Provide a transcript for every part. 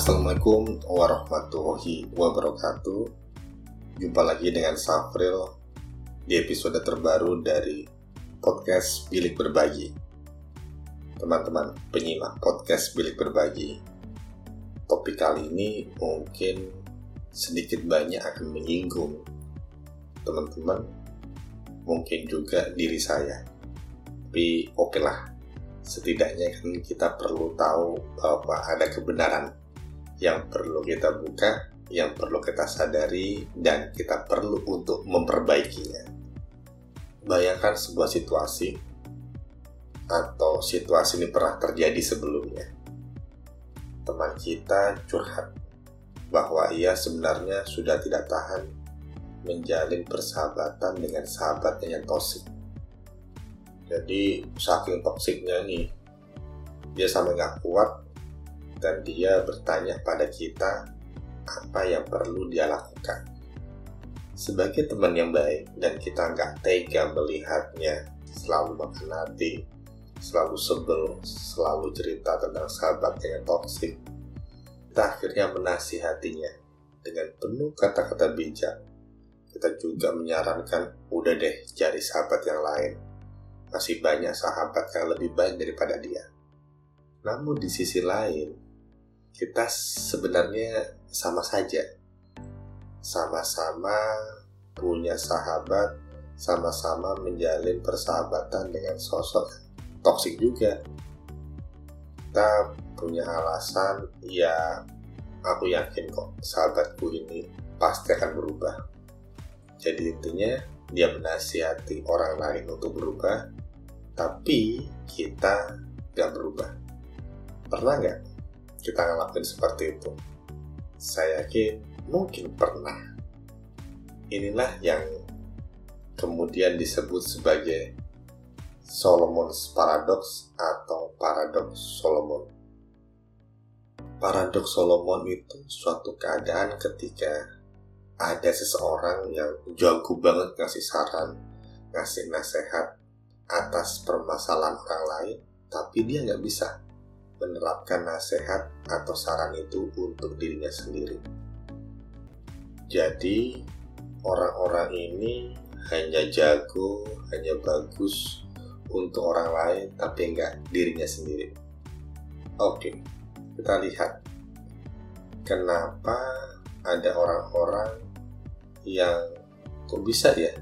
Assalamualaikum warahmatullahi wabarakatuh. Jumpa lagi dengan Safril di episode terbaru dari podcast Bilik Berbagi. Teman-teman penyimak podcast Bilik Berbagi Topik kali ini mungkin sedikit banyak akan menyinggung teman-teman mungkin juga diri saya. Tapi oke okay lah setidaknya kan kita perlu tahu bahwa ada kebenaran yang perlu kita buka, yang perlu kita sadari, dan kita perlu untuk memperbaikinya. Bayangkan sebuah situasi, atau situasi ini pernah terjadi sebelumnya. Teman kita curhat bahwa ia sebenarnya sudah tidak tahan menjalin persahabatan dengan sahabatnya yang toksik jadi saking toksiknya nih, dia sampai nggak kuat dan dia bertanya pada kita apa yang perlu dia lakukan. Sebagai teman yang baik dan kita nggak tega melihatnya selalu makan hati, selalu sebel, selalu cerita tentang sahabatnya yang toksik, kita akhirnya menasihatinya dengan penuh kata-kata bijak. Kita juga menyarankan, udah deh cari sahabat yang lain masih banyak sahabat yang lebih baik daripada dia. Namun di sisi lain, kita sebenarnya sama saja. Sama-sama punya sahabat, sama-sama menjalin persahabatan dengan sosok toksik juga. Kita punya alasan, ya aku yakin kok sahabatku ini pasti akan berubah. Jadi intinya dia menasihati orang lain untuk berubah, tapi kita gak berubah. Pernah nggak kita ngelakuin seperti itu? Saya yakin mungkin pernah. Inilah yang kemudian disebut sebagai Solomon's Paradox atau Paradox Solomon. Paradox Solomon itu suatu keadaan ketika ada seseorang yang jago banget ngasih saran, ngasih nasihat, atas permasalahan orang lain, tapi dia nggak bisa menerapkan nasihat atau saran itu untuk dirinya sendiri. Jadi, orang-orang ini hanya jago, hanya bagus untuk orang lain, tapi nggak dirinya sendiri. Oke, kita lihat kenapa ada orang-orang yang kok bisa ya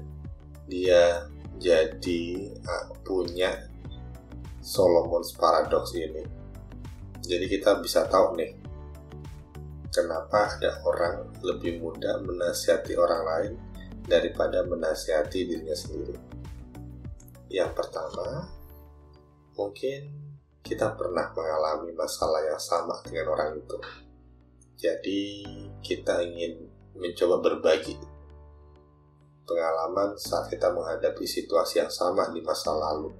dia jadi uh, punya Solomon's Paradox ini. Jadi kita bisa tahu nih kenapa ada orang lebih mudah menasihati orang lain daripada menasihati dirinya sendiri. Yang pertama, mungkin kita pernah mengalami masalah yang sama dengan orang itu. Jadi kita ingin mencoba berbagi pengalaman saat kita menghadapi situasi yang sama di masa lalu.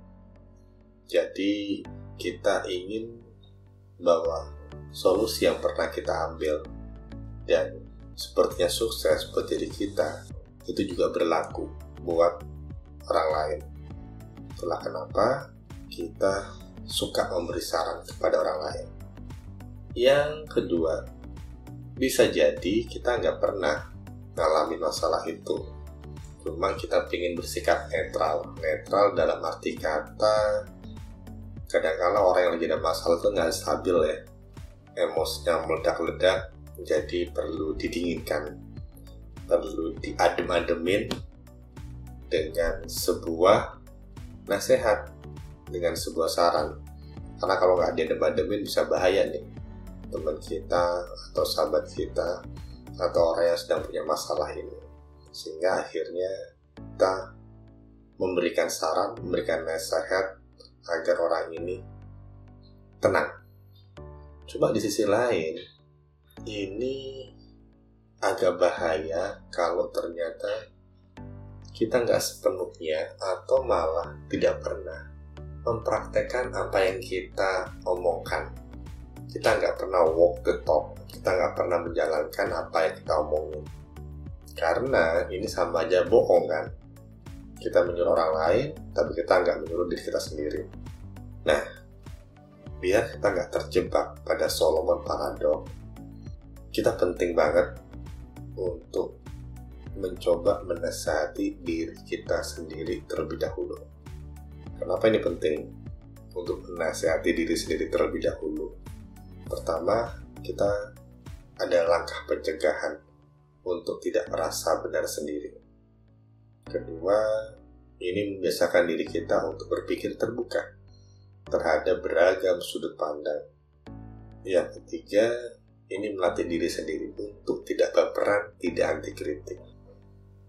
Jadi, kita ingin bahwa solusi yang pernah kita ambil dan sepertinya sukses buat diri kita itu juga berlaku buat orang lain. Itulah kenapa kita suka memberi saran kepada orang lain. Yang kedua, bisa jadi kita nggak pernah ngalamin masalah itu cuma kita ingin bersikap netral netral dalam arti kata kadang-kala orang yang lagi ada masalah itu nggak stabil ya. Emosinya meledak-ledak jadi perlu didinginkan. Perlu diadem-ademin dengan sebuah nasihat dengan sebuah saran. Karena kalau nggak diadem-ademin bisa bahaya nih. Teman kita atau sahabat kita atau orang yang sedang punya masalah ini. Sehingga akhirnya kita memberikan saran, memberikan nasihat agar orang ini tenang. Coba di sisi lain, ini agak bahaya kalau ternyata kita nggak sepenuhnya atau malah tidak pernah mempraktekkan apa yang kita omongkan. Kita nggak pernah walk the talk, kita nggak pernah menjalankan apa yang kita omongin karena ini sama aja bohong kan. Kita menyuruh orang lain, tapi kita nggak menyuruh diri kita sendiri. Nah, biar kita nggak terjebak pada Solomon Paradox, kita penting banget untuk mencoba menasihati diri kita sendiri terlebih dahulu. Kenapa ini penting untuk menasihati diri sendiri terlebih dahulu? Pertama, kita ada langkah pencegahan untuk tidak merasa benar sendiri. Kedua, ini membiasakan diri kita untuk berpikir terbuka terhadap beragam sudut pandang. Yang ketiga, ini melatih diri sendiri untuk tidak berperan, tidak anti kritik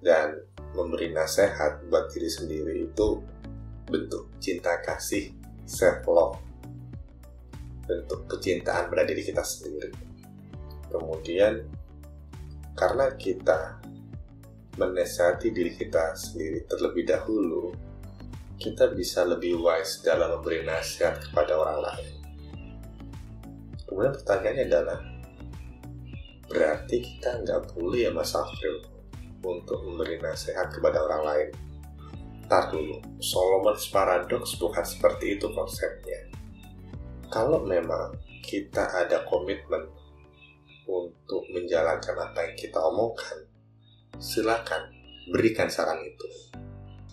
dan memberi nasihat buat diri sendiri itu bentuk cinta kasih self love bentuk kecintaan pada diri kita sendiri. Kemudian karena kita menasihati diri kita sendiri terlebih dahulu kita bisa lebih wise dalam memberi nasihat kepada orang lain kemudian pertanyaannya adalah berarti kita nggak boleh ya Mas Afril untuk memberi nasihat kepada orang lain. Ntar dulu, Solomon's Paradox bukan seperti itu konsepnya. Kalau memang kita ada komitmen untuk menjalankan apa yang kita omongkan, silakan berikan saran itu.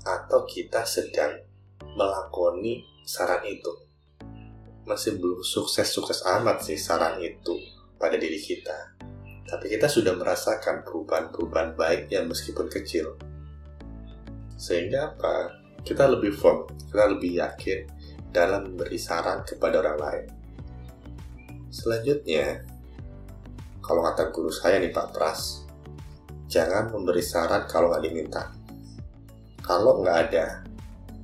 Atau kita sedang melakoni saran itu. Masih belum sukses-sukses amat sih saran itu pada diri kita tapi kita sudah merasakan perubahan-perubahan baik yang meskipun kecil. Sehingga apa? Kita lebih firm, kita lebih yakin dalam memberi saran kepada orang lain. Selanjutnya, kalau kata guru saya nih Pak Pras, jangan memberi saran kalau nggak diminta. Kalau nggak ada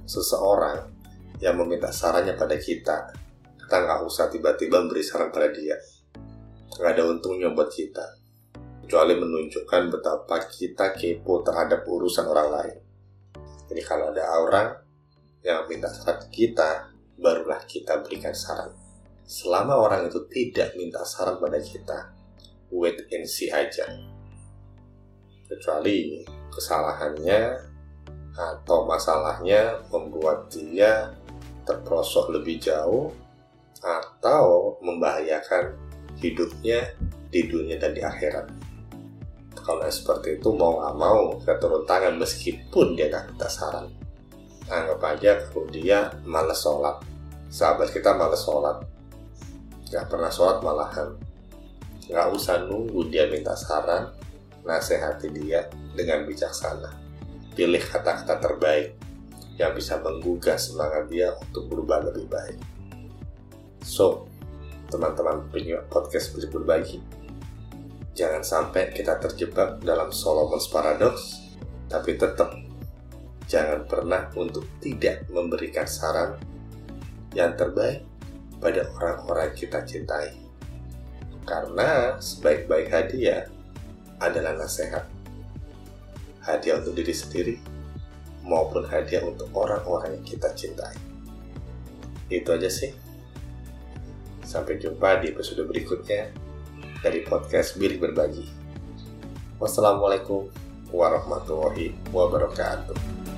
seseorang yang meminta sarannya pada kita, kita nggak usah tiba-tiba memberi saran pada dia. Nggak ada untungnya buat kita. Kecuali menunjukkan betapa kita kepo terhadap urusan orang lain. Jadi kalau ada orang yang minta saran kita barulah kita berikan saran. Selama orang itu tidak minta saran pada kita wait and see aja. Kecuali kesalahannya atau masalahnya membuat dia terprosok lebih jauh atau membahayakan hidupnya di dunia dan di akhirat. Kalau seperti itu mau nggak mau kita tangan meskipun dia nggak kita saran. Anggap aja kalau dia males sholat. Sahabat kita males sholat. Nggak pernah sholat malahan. Nggak usah nunggu dia minta saran. Nasihati dia dengan bijaksana. Pilih kata-kata terbaik yang bisa menggugah semangat dia untuk berubah lebih baik. So, teman-teman punya podcast Beli Berbagi. Jangan sampai kita terjebak dalam Solomon's Paradox, tapi tetap jangan pernah untuk tidak memberikan saran yang terbaik pada orang-orang kita cintai. Karena sebaik-baik hadiah adalah nasihat. Hadiah untuk diri sendiri maupun hadiah untuk orang-orang yang kita cintai. Itu aja sih. Sampai jumpa di episode berikutnya dari podcast Bilik Berbagi. Wassalamualaikum warahmatullahi wabarakatuh.